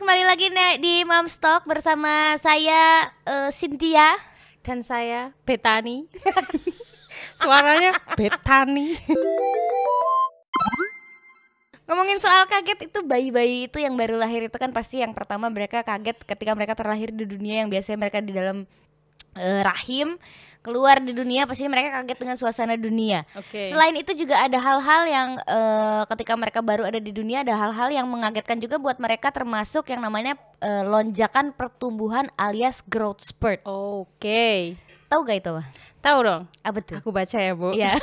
kembali lagi di Mom Stock bersama saya eh, Cynthia. dan saya Betani. Suaranya Betani. Ngomongin soal kaget itu bayi-bayi itu yang baru lahir itu kan pasti yang pertama mereka kaget ketika mereka terlahir di dunia yang biasanya mereka di dalam eh, rahim keluar di dunia pasti mereka kaget dengan suasana dunia. Oke. Selain itu juga ada hal-hal yang eh, ketika mereka baru ada di dunia ada hal-hal yang mengagetkan juga buat mereka termasuk yang namanya eh, lonjakan pertumbuhan alias growth spurt. Oke. Tahu gak itu? Tahu dong. Apa tuh? Aku baca ya, Bu. Iya.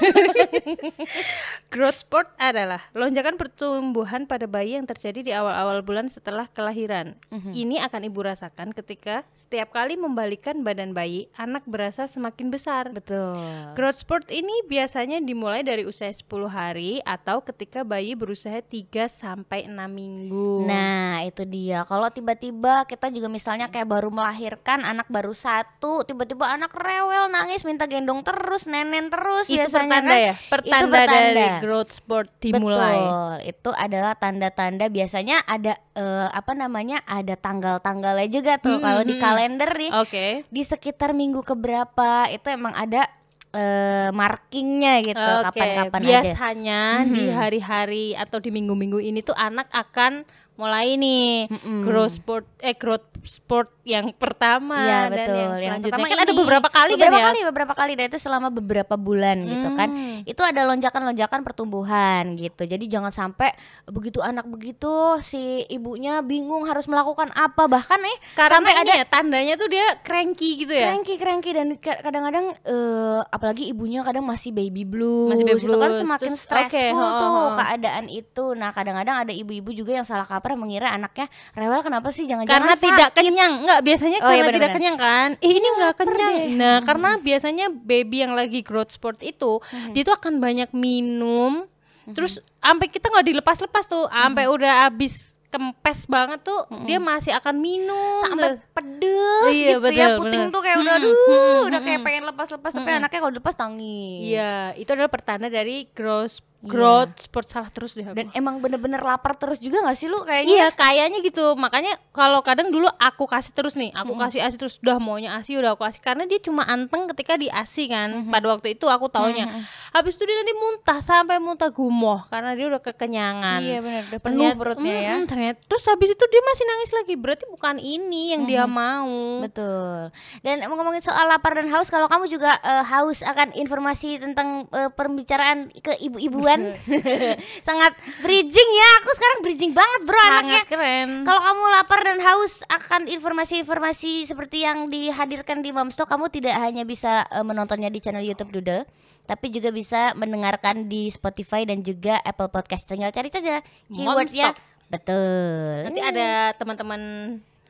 Growth spurt adalah lonjakan pertumbuhan pada bayi yang terjadi di awal-awal bulan setelah kelahiran. Mhm. Ini akan Ibu rasakan ketika setiap kali membalikkan badan bayi, anak berasa semakin besar. Betul. Growth spurt ini biasanya dimulai dari usia 10 hari atau ketika bayi berusia 3 sampai 6 minggu. Nah itu dia Kalau tiba-tiba kita juga misalnya kayak baru melahirkan Anak baru satu Tiba-tiba anak rewel nangis Minta gendong terus Nenen terus itu biasanya pertanda kan ya? Pertanda, pertanda. dari growth spurt dimulai. Betul Itu adalah tanda-tanda Biasanya ada eh, Apa namanya Ada tanggal-tanggalnya juga tuh Hmm, Kalau di hmm. kalender nih Oke. Di sekitar minggu keberapa Itu emang ada eh, Markingnya gitu Kapan-kapan aja biasanya di Mhm. hari-hari atau di minggu-minggu ini tuh anak akan mulai nih Mm-mm. growth spurt eh growth spurt yang pertama Iya dan betul. yang Yang selanjutnya pertama kan ada ini. beberapa kali beberapa kan ya. kali, beberapa kali dan itu selama beberapa bulan gitu kan. Hmm. Itu ada lonjakan-lonjakan pertumbuhan gitu. Jadi jangan sampai begitu anak begitu si ibunya bingung harus melakukan apa bahkan nih Karena sampai ada ya tandanya tuh dia cranky gitu ya. cranky cranky dan ka- kadang-kadang eh, apalagi ibunya kadang masih baby blues, Masih baby itu kan semakin Terus, stressful ho, tuh ho. keadaan itu. Nah kadang-kadang ada ibu-ibu juga yang salah kaprah mengira anaknya rewel kenapa sih jangan-jangan Karena tidak sakit. kenyang, enggak biasanya Oh, iya, karena tidak kenyang kan. Eh, ini enggak lapar kenyang. deh. Nah, karena biasanya baby yang lagi growth spurt itu Mhm. dia tuh akan banyak minum. Terus sampai kita nggak dilepas-lepas tuh, sampai Mhm. udah habis kempes banget tuh, dia masih akan minum. sampai terus. pedes Iya, gitu ya betul, puting betul. tuh kayak udah aduh mm-mm, udah kayak mm-mm. pengen lepas-lepas tapi Mm-mm. anaknya kalau lepas nangis Iya, itu adalah pertanda dari growth growth spurt salah terus deh aku. dan emang bener-bener lapar terus juga gak sih lu kayaknya? Iya kayaknya gitu. Makanya kalau kadang dulu aku kasih terus nih aku kasih asi terus udah maunya asi udah aku kasih. Karena dia cuma anteng ketika diasi kan pada waktu itu aku taunya. Habis itu dia nanti muntah sampai muntah gumoh karena dia udah kekenyangan. Iya bener udah penuh Ternyata- perutnya ya. Mm-mm, ternyata terus habis itu dia masih nangis lagi. Berarti bukan ini yang dia mau. Betul. Dan ngomongin soal lapar dan haus, kalau kamu juga eh, haus akan informasi tentang eh, pembicaraan ke ibu-ibuan, sangat bridging ya. Aku sekarang bridging banget, bro, anaknya. sangat keren Kalau kamu lapar dan haus akan informasi-informasi seperti yang dihadirkan di Momstock, kamu tidak hanya bisa eh, menontonnya di channel YouTube Doodle, tapi juga bisa mendengarkan di Spotify dan juga Apple Podcast. Tinggal cari saja keywordnya. Betul. nanti ada teman-teman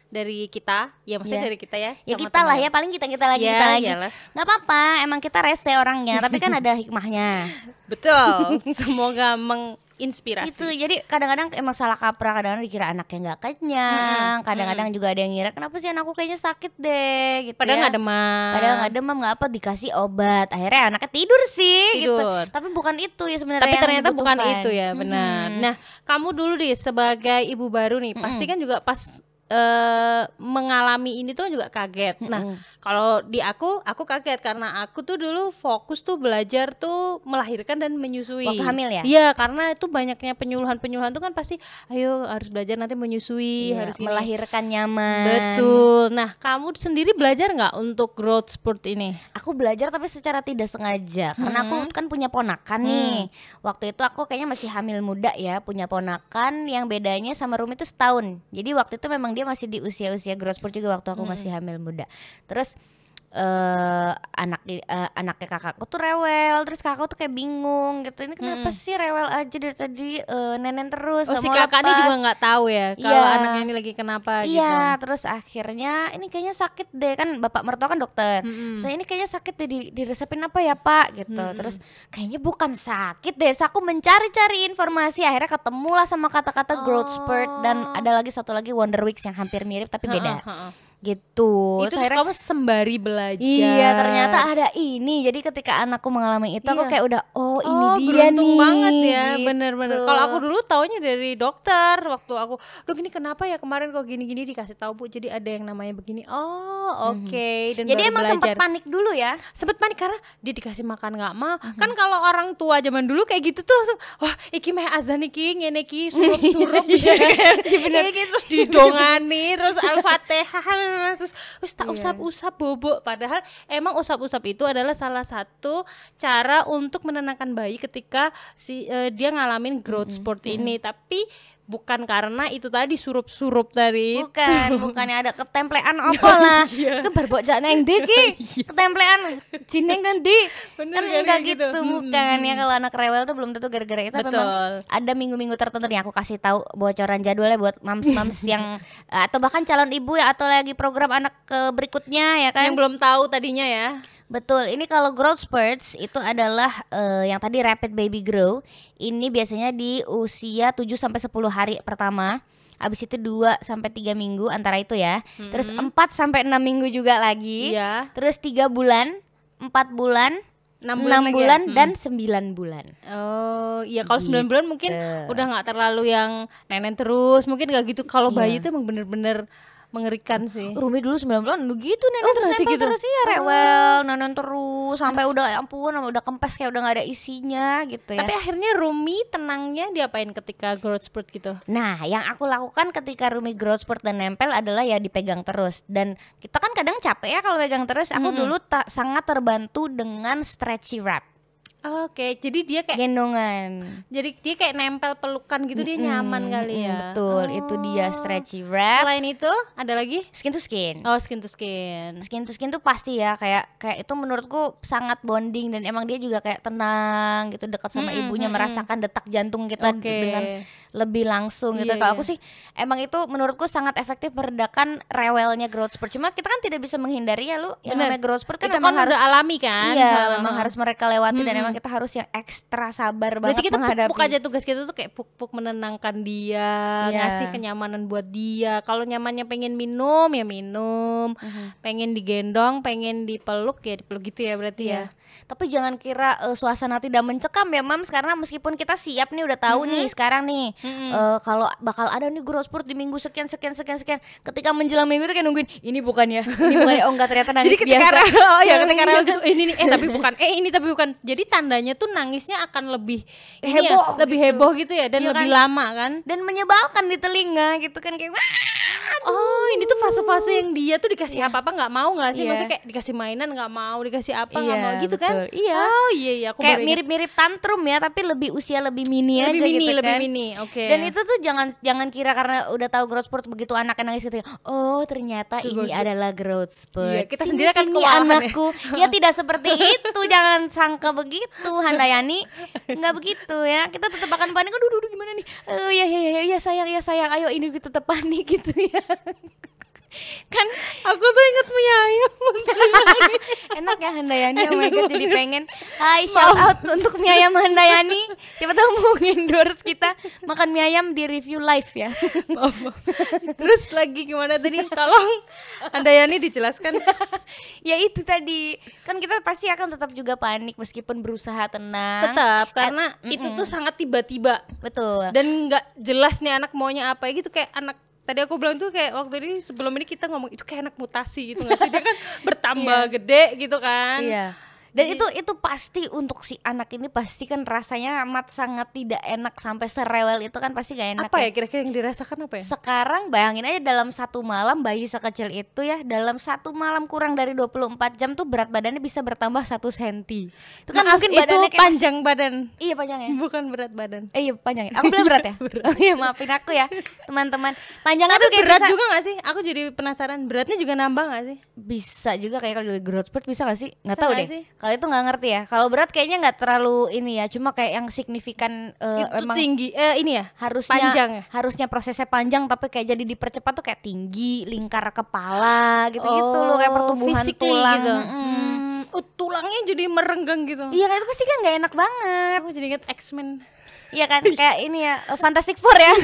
dari kita ya maksudnya Iya. dari kita ya Ya kita lah ya, paling kita kita lagi Ya, kita lagi. iyalah. nggak apa-apa, emang kita rese orangnya, tapi kan ada hikmahnya. betul semoga menginspirasi Itu jadi kadang-kadang emang salah kaprah, kadang-kadang dikira anaknya nggak kenyang, kadang-kadang juga ada yang ngira kenapa sih anakku kayaknya sakit deh gitu padahal ya. nggak demam Padahal nggak demam nggak apa dikasih obat, akhirnya anaknya tidur sih gitu. Tidur. Tapi bukan itu ya sebenarnya. tapi ternyata bukan itu ya benar Mhm. nah kamu dulu deh sebagai ibu baru nih pasti kan juga pas eh, mengalami ini tuh juga kaget nah kalau di aku aku kaget karena aku tuh dulu fokus tuh belajar tuh melahirkan dan menyusui Waktu hamil ya? iya karena itu banyaknya penyuluhan penyuluhan tuh kan pasti ayo harus belajar nanti menyusui Iya, harus gini. melahirkan nyaman. betul nah kamu sendiri belajar nggak untuk growth spurt ini Aku belajar tapi secara tidak sengaja karena aku kan punya ponakan nih. Waktu itu aku kayaknya masih hamil muda ya, punya ponakan yang bedanya sama Rumi itu setahun. Jadi waktu itu memang dia masih di usia-usia growth spurt juga waktu aku masih hamil muda. Terus eh anak eh, anaknya kakakku tuh rewel terus kakakku tuh kayak bingung gitu ini kenapa sih rewel aja dari tadi eh, nenen terus oh nggak si mau kakak ini lepas. juga nggak tahu ya kalau Iya. anaknya ini lagi kenapa gitu Iya, terus akhirnya ini kayaknya sakit deh kan bapak mertua kan dokter. Mm-mm. Saya ini kayaknya sakit deh di, diresepin apa ya pak gitu. Terus kayaknya bukan sakit deh. Terus aku mencari-cari informasi akhirnya ketemulah sama kata-kata growth spurt dan Oh. ada lagi satu lagi Wonder Weeks yang hampir mirip tapi beda. Heeh, heeh. Gitu. itu akhirnya- kamu sembari belajar Iya ternyata ada ini Jadi ketika anakku mengalami itu Aku Iya. kayak udah Oh ini Oh, dia beruntung nih banget ya, gitu. bener-bener. Kalau aku dulu taunya dari dokter waktu aku, dok ini kenapa ya kemarin kok gini-gini dikasih tahu bu, jadi ada yang namanya begini. Oh, oke. Dan Mhm. Jadi emang sempat panik dulu ya sempet panik karena dia dikasih makan nggak mau Mhm. kan kalau orang tua zaman dulu kayak gitu tuh langsung wah iki meh azan iki ngene iki surup surup Iya, iki terus didongani terus al-fatihah terus terus tak Iya. usap-usap bobok. Padahal emang usap-usap itu adalah salah satu cara untuk menenangkan bayi ketika si eh, dia ngalamin growth spurt ini. Tapi bukan karena itu tadi surup-surup tadi. Bukan Bukannya ada ketemplean apa lah. Ke barbok jak neng di ki? Ketemplean Jineng kan di Bener Kan enggak gitu, gitu. Bukan. Ya Kalau anak rewel tuh belum tentu gara-gara itu. Tapi memang betul. ada minggu-minggu tertentu nih aku kasih tahu bocoran jadwalnya buat mams-mams yang atau bahkan calon ibu ya atau lagi program anak ke berikutnya ya kan. yang belum tahu tadinya ya Betul. Ini kalau growth spurts itu adalah eh, yang tadi rapid baby grow. Ini biasanya di usia 7 sampai 10 hari pertama. Habis itu 2 sampai 3 minggu antara itu ya. Terus 4 sampai 6 minggu juga lagi. Iya. Terus 3 bulan, 4 bulan, 6 enam bulan, bulan, lagi ya? dan 9 bulan. Oh iya kalau 9 bulan mungkin Gitu. udah nggak terlalu yang nenen terus mungkin nggak gitu kalau bayi Iya. itu emang bener-bener mengerikan sih. Rumi dulu 9 bulan udah gitu nenek Oh, terus nempel gitu? terus. iya rewel nenek terus. Sampai udah ya ampun udah kempes kayak udah nggak ada isinya gitu ya. Tapi akhirnya Rumi tenangnya diapain ketika growth spurt gitu? Nah yang aku lakukan ketika Rumi growth spurt dan nempel adalah ya dipegang terus. Dan kita kan kadang capek ya kalau pegang terus. Aku dulu tak sangat terbantu dengan stretchy wrap oke jadi dia kayak gendongan jadi dia kayak nempel pelukan gitu dia nyaman Mm, kali mm, ya betul itu dia Oh. stretchy wrap selain itu ada lagi skin to skin oh skin to skin skin to skin tuh pasti ya kayak kayak itu menurutku sangat bonding dan emang dia juga kayak tenang gitu dekat sama Mm-mm, ibunya mm-mm. merasakan detak jantung kita oke dengan lebih langsung gitu. Iya, Kalau aku iya. sih emang itu menurutku sangat efektif meredakan rewelnya growth spurt. Cuma kita kan tidak bisa menghindari ya lu yang Bener. namanya growth spurt kan itu memang kan harus udah alami kan Iya, memang harus mereka lewati dan Mm-mm. emang kita harus yang ekstra sabar Berarti banget kita menghadapi. puk-puk aja tugas kita tuh kayak puk-puk menenangkan dia, Iya. ngasih kenyamanan buat dia. Kalau nyamannya pengen minum ya minum, Mhm. pengen digendong, pengen dipeluk ya dipeluk gitu ya berarti Iya. ya. Tapi jangan kira eh, suasana tidak mencekam ya, Mams, karena meskipun kita siap nih udah tahu nih sekarang nih Mm-mm. eh, kalau bakal ada nih growth spurt di minggu sekian sekian sekian sekian. Ketika menjelang minggu itu kayak nungguin ini bukan ya, ini bukan ya. Oh enggak ternyata nangis Jadi ketika biasa. Oh ya ketika iya kan? gitu ini nih eh tapi bukan eh ini tapi bukan. Jadi tandanya tuh nangisnya akan lebih ini ya, Heboh lebih gitu. heboh gitu ya dan Iya lebih kan? lama kan. dan menyebalkan di telinga gitu kan kayak "Wah, Oh, ini tuh fase-fase yang dia tuh dikasih apa-apa nggak mau nggak sih? Iya. Maksudnya kayak dikasih mainan nggak mau, dikasih apa nggak Iya, mau gitu kan? betul. Iya. Oh iya iya aku kayak mirip-mirip tantrum ya, tapi lebih usia lebih mini lebih aja mini, gitu lebih kan. mini. Oke. Dan itu tuh jangan jangan kira karena udah tahu growth spurt begitu anaknya nangis gitu. Oh, ternyata Itu ini growth spurt. adalah growth spurt. Iya, kita sendiri ya. anakku. Ya. tidak seperti itu. jangan sangka begitu, Handayani. Enggak begitu ya. Kita tetap akan panik. Aduh, aduh, aduh, gimana nih? Oh, ya ya ya ya sayang ya sayang. Ayo ini tetap panik gitu ya. kan aku tuh inget mie ayam. enak ya Handayani oh my god jadi pengen Hai shout out untuk mie ayam Handayani Siapa tahu mau endorse kita Makan mie ayam di review live ya Maaf, maaf. Terus lagi gimana tadi? Tolong Andayani dijelaskan. Ya itu tadi Kan kita pasti akan tetap juga panik Meskipun berusaha tenang Tetap karena Eh, itu mm-mm. tuh sangat tiba-tiba Betul dan nggak jelas nih anak maunya apa gitu kayak anak tadi aku bilang tuh kayak waktu ini sebelum ini kita ngomong itu kayak anak mutasi gitu nggak sih? Dia kan bertambah gede gitu kan. Iya. Dan itu itu pasti untuk si anak ini pasti kan rasanya amat sangat tidak enak sampai serewel itu kan pasti gak enak apa ya kira-kira yang dirasakan apa ya Sekarang bayangin aja dalam satu malam bayi sekecil itu ya dalam satu malam kurang dari 24 jam tuh berat badannya bisa bertambah satu senti. Itu kan Maaf, mungkin itu badannya kayak panjang badan Iya panjang ya. bukan berat badan Eh iya panjang ya. Aku bilang berat ya. Oh iya maafin aku ya teman-teman. Panjangnya tuh kayak berat bisa, juga gak sih aku jadi penasaran beratnya juga nambah gak sih bisa juga kayak kalau dari growth spurt bisa gak sih? Nggak tahu deh. Kalau itu nggak ngerti ya. Kalau berat kayaknya nggak terlalu ini ya. Cuma kayak yang signifikan eh, itu emang tinggi eh ini ya harusnya panjang ya? harusnya prosesnya panjang tapi kayak jadi dipercepat tuh kayak tinggi lingkar kepala gitu-gitu loh. Kayak pertumbuhan physically tulang. gitu. Hmm, oh, tulangnya jadi merenggang gitu. Iya kan? Itu pasti kan nggak enak banget. Aku jadi inget X-Men. Iya kan? Kayak ini ya Fantastic Four ya.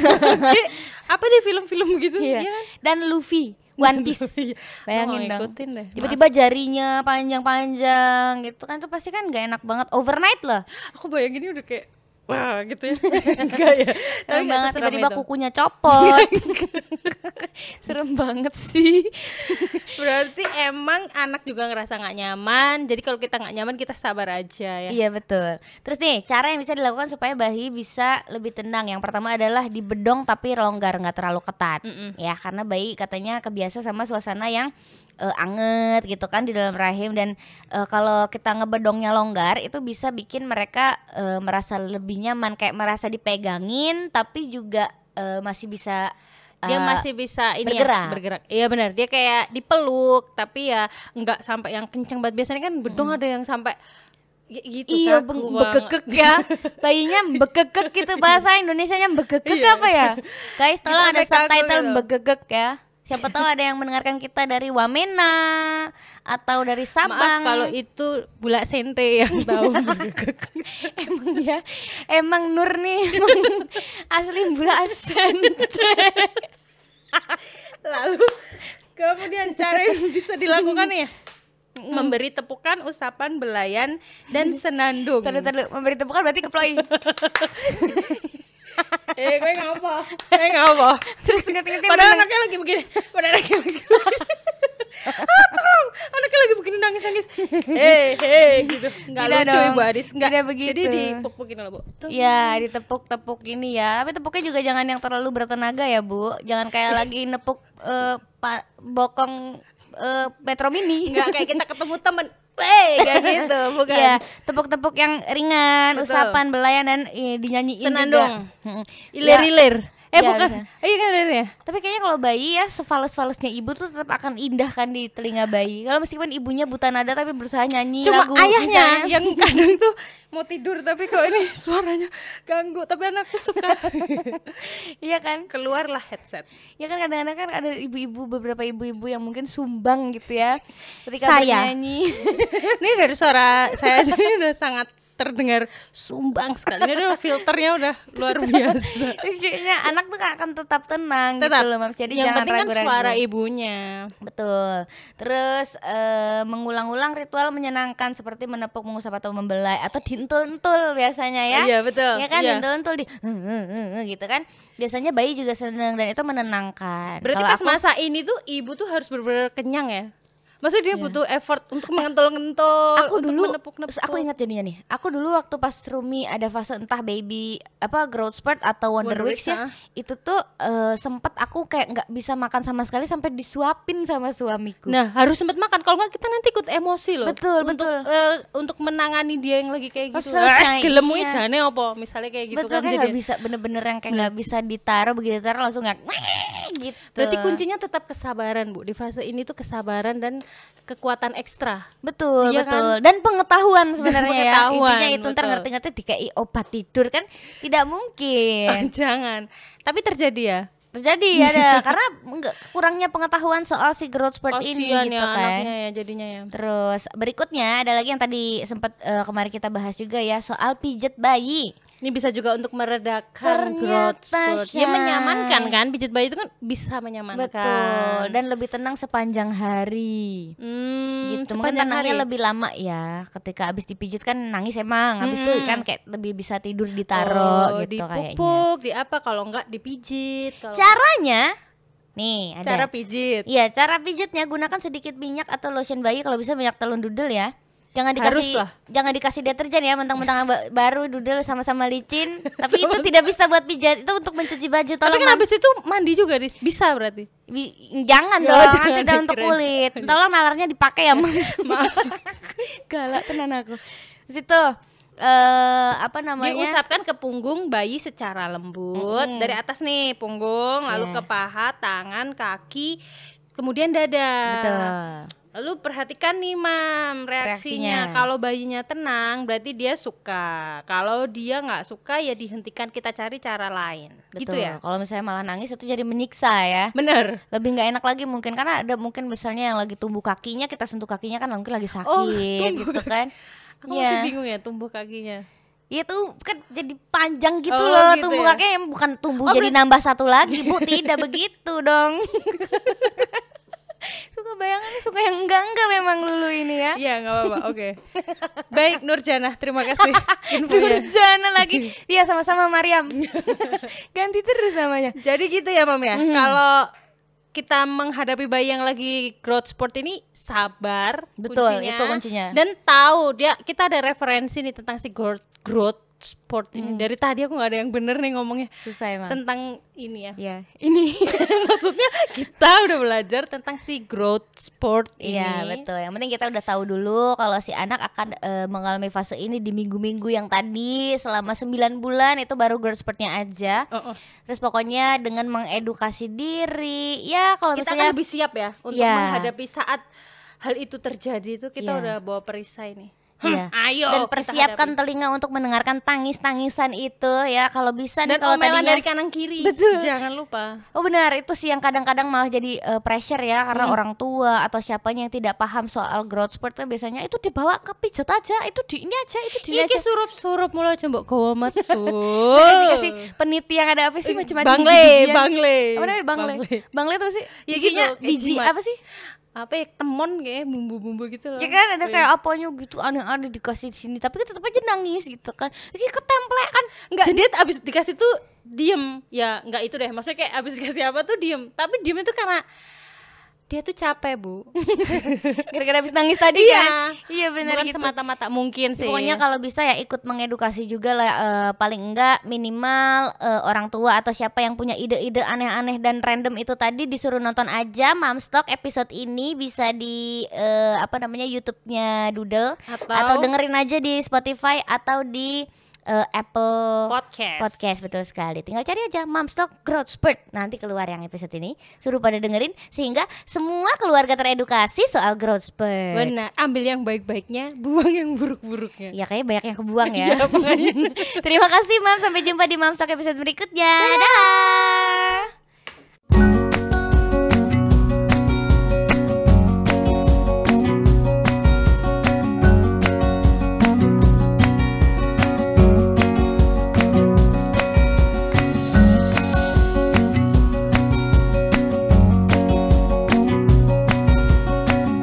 Apa deh film-film gitu? Iya. kan? Dan Luffy One Piece. Iya. Bayangin dong. deh. Tiba-tiba jarinya panjang-panjang gitu kan tuh pasti kan gak enak banget overnight. Maaf, aku bayanginnya udah kayak wah gitu ya. Enggak ya. Tapi banget tiba-tiba kukunya copot. Serem banget sih. Berarti emang anak juga ngerasa nggak nyaman. Jadi kalau kita nggak nyaman kita sabar aja ya. Iya betul. Terus nih cara yang bisa dilakukan supaya bayi bisa lebih tenang. Yang pertama adalah dibedong tapi longgar nggak terlalu ketat. Mm-mm. Ya karena bayi katanya kebiasa sama suasana yang eh, anget gitu kan di dalam rahim dan eh, kalau kita ngebedongnya longgar itu bisa bikin mereka eh, merasa lebih nyaman kayak merasa dipegangin tapi juga eh, masih bisa Dia masih bisa ini bergerak. ya bergerak. Iya benar. Dia kayak dipeluk tapi ya nggak sampai yang kenceng banget. Biasanya kan bedong ada yang sampai gitu Iya, kaku bekekek ya. Bayinya bekekek gitu bahasa Indonesianya bekekek Iya. apa ya? Guys, tolong ada subtitle gitu. bekekek ya. Siapa tahu ada yang mendengarkan kita dari Wamena atau dari Maaf Sabang. kalau itu bula sente yang tahu. emang ya, emang Nur nih emang asli bula asen. Lalu kemudian cara yang bisa dilakukan ya memberi tepukan, usapan, belayan dan senandung. Tadu tadu memberi tepukan berarti keploi. eh, gue ngapa? Gue ngapa? Terus inget-ingetin Padahal meneng- anaknya lagi begini. Padahal anaknya lagi. ah, tolong. Anaknya lagi begini nangis-nangis. Hei, hei gitu. Enggak Tidak lucu dong. Ibu Adis. Enggak Tidak begitu. Jadi dipuk-pukin loh, Bu. Tuh. Ya ditepuk-tepuk ini ya Tapi tepuknya juga jangan yang terlalu bertenaga ya bu Jangan kayak lagi nepuk eh, pa- bokong eh, Metro Mini Enggak kayak kita ketemu temen. Wey, kayak gitu, bukan. Iya, tepuk-tepuk yang ringan, Betul. usapan, belayan dan eh, dinyanyiin Senandung. juga. Mm-mm. Ilir-ilir. Eh, Ya, bukan. bisa. Iya kan ya? Tapi kayaknya kalau bayi ya sefales-falesnya ibu tuh tetap akan indah kan di telinga bayi. Kalau meskipun ibunya buta nada tapi berusaha nyanyi Cuma lagu ayahnya misalnya. yang kadang tuh mau tidur tapi kok ini suaranya ganggu tapi anakku suka Iya kan? keluarlah headset Ya kan kadang-kadang kan ada ibu-ibu beberapa ibu-ibu yang mungkin sumbang gitu ya ketika Saya. bernyanyi. ini dari suara saya aja ini udah sangat terdengar sumbang sekali ini udah filternya udah luar biasa Kayaknya anak tuh akan tetap tenang tetap gitu loh Mams. Jadi yang jangan penting kan ragu-ragu. suara ibunya Betul. Terus eh, mengulang-ulang ritual menyenangkan seperti menepuk, mengusap atau membelai atau dientul-entul biasanya ya. iya betul Ya kan iya. dientul-entul di gitu kan. Biasanya bayi juga senang dan itu menenangkan. berarti pas aku masa ini tuh ibu tuh harus benar-benar kenyang ya maksudnya dia butuh effort untuk mengentul-ngentul aku untuk dulu menepuk-nepuk aku ingat jadinya nih aku dulu waktu pas Rumi ada fase entah baby apa growth spurt atau wonder, Wonder weeks Weeks, ya ah. itu tuh eh, sempet aku kayak nggak bisa makan sama sekali sampai disuapin sama suamiku Nah harus sempat makan kalau nggak kita nanti ikut emosi loh. Betul, untuk, betul. eh, untuk menangani dia yang lagi kayak gitu. Eh, gelemu iya. jane apa misalnya kayak gitu betul kan kan jadi. nggak bisa bener-bener yang kayak nggak bisa ditaruh begitu ditaruh langsung nggak gitu Berarti kuncinya tetap kesabaran bu di fase ini tuh kesabaran dan kekuatan ekstra. betul Iya betul dan pengetahuan sebenarnya ya pengetahuan, intinya itu ntar ngerti-ngerti dikai obat tidur kan tidak mungkin Jangan. Tapi terjadi ya. terjadi ada karena enggak kurangnya pengetahuan soal si growth spurt ini Kasian gitu ya kan anaknya ya jadinya ya. Terus berikutnya ada lagi yang tadi sempat eh, kemarin kita bahas juga ya soal pijet bayi. Ini bisa juga untuk meredakan growth spurt. Ya menyamankan kan pijit bayi itu kan bisa menyamankan. Betul. Dan lebih tenang sepanjang hari. Hmm, gitu. Mungkin tenangnya hari. lebih lama ya. Ketika habis dipijit kan nangis emang. Habis itu Mm-mm. kan kayak lebih bisa tidur ditaruh oh, gitu kayaknya. dipupuk, di apa kalau enggak dipijit. Kalau Caranya nih ada. cara pijit. Iya, cara pijitnya gunakan sedikit minyak atau lotion bayi kalau bisa minyak telur dudel ya. Jangan dikasih lah. jangan dikasih deterjen ya mentang-mentang ba- baru dudel sama-sama licin. Tapi itu tidak bisa buat pijat, itu untuk mencuci baju. Tapi Tolong kan Mam. habis itu mandi juga Dis. bisa berarti. Bi- jangan Ya, dong, jangan udah untuk kulit. Tolong nalarnya dipakai ya, Mas. Galak tenan aku. Situ eh apa namanya? Diusapkan ke punggung bayi secara lembut Mm-mm. dari atas nih punggung, lalu Ya. ke paha, tangan, kaki, kemudian dada. Betul. Lalu perhatikan nih mam reaksinya. Reaksinya. Kalau bayinya tenang berarti dia suka. Kalau dia nggak suka ya dihentikan kita cari cara lain. Gitu Betul. ya. Kalau misalnya malah nangis itu jadi menyiksa ya. Bener. lebih nggak enak lagi mungkin karena ada mungkin misalnya yang lagi tumbuh kakinya kita sentuh kakinya kan mungkin lagi sakit Oh, tumbuh gitu kan Aku Iya. masih bingung ya tumbuh kakinya. Iya tuh kan jadi panjang gitu Oh, loh gitu tumbuh ya? kakinya bukan tumbuh Oh, jadi nambah satu lagi bu tidak begitu dong bayangannya suka yang enggak-enggak memang Lulu ini ya. Iya nggak apa-apa. Oke. Baik Nurjana, terima kasih. Nurjana lagi. Iya sama-sama Mariam. Ganti terus namanya. Jadi gitu ya Mam ya. Kalau kita menghadapi bayi yang lagi growth sport ini sabar Betul, itu kuncinya. dan tahu dia kita ada referensi nih tentang si growth growth sport ini dari tadi aku nggak ada yang bener nih ngomongnya Susah emang. tentang ini ya Iya, ini. maksudnya kita udah belajar tentang si growth sport ini Iya betul. Yang penting kita udah tahu dulu kalau si anak akan eh, mengalami fase ini di minggu-minggu yang tadi selama 9 bulan itu baru growth spurtnya aja. Oh, oh. Terus pokoknya dengan mengedukasi diri, ya kalau kita misalnya akan lebih siap ya untuk Iya. menghadapi saat hal itu terjadi itu kita Iya. udah bawa perisai nih Iya. ayo dan persiapkan telinga untuk mendengarkan tangis-tangisan itu ya. Kalau bisa nih dan kalau omelan tadinya dari kanan kiri. Betul. jangan lupa. Oh benar. Itu sih yang kadang-kadang malah jadi eh, pressure ya karena Hmm. orang tua atau siapanya yang tidak paham soal growth spurt biasanya itu dibawa ke pijat aja itu di ini aja itu di ini Iki aja. surup-surup mulai coba gawa metu. dikasih peniti yang ada apa sih macam-macam Bangle, bangle. apa namanya bangle? Bangle. Itu apa sih? Ya gitu, biji apa sih Apa ya temon kayak bumbu-bumbu gitu loh. ya kan ada kayak apanya gitu aneh-aneh dikasih di sini tapi tetap aja nangis gitu kan jadi ketemplek kan Enggak, dia tuh abis dikasih tuh diem. Ya enggak itu deh. Maksudnya kayak abis dikasih apa tuh diem. Tapi diem itu karena dia tuh capek, Bu. gara-gara habis nangis tadi Iya. kan iya benar gitu semata-mata mungkin sih. Pokoknya kalau bisa ya ikut mengedukasi juga lah eh, paling enggak minimal eh, orang tua atau siapa yang punya ide-ide aneh-aneh dan random itu tadi disuruh nonton aja Mamstock episode ini bisa di eh, apa namanya YouTube-nya Doodle Atau- atau dengerin aja di Spotify atau di eh, Apple podcast. Podcast betul sekali. Tinggal cari aja Mamstock Growth Spurt. Nanti keluar yang episode ini. Suruh pada dengerin sehingga semua keluarga teredukasi soal growth spurt. Benar, ambil yang baik-baiknya, buang yang buruk-buruknya. Ya kayaknya banyak yang kebuang ya. Makanya. Terima kasih Mam, sampai jumpa di Mamstock episode berikutnya. Dah.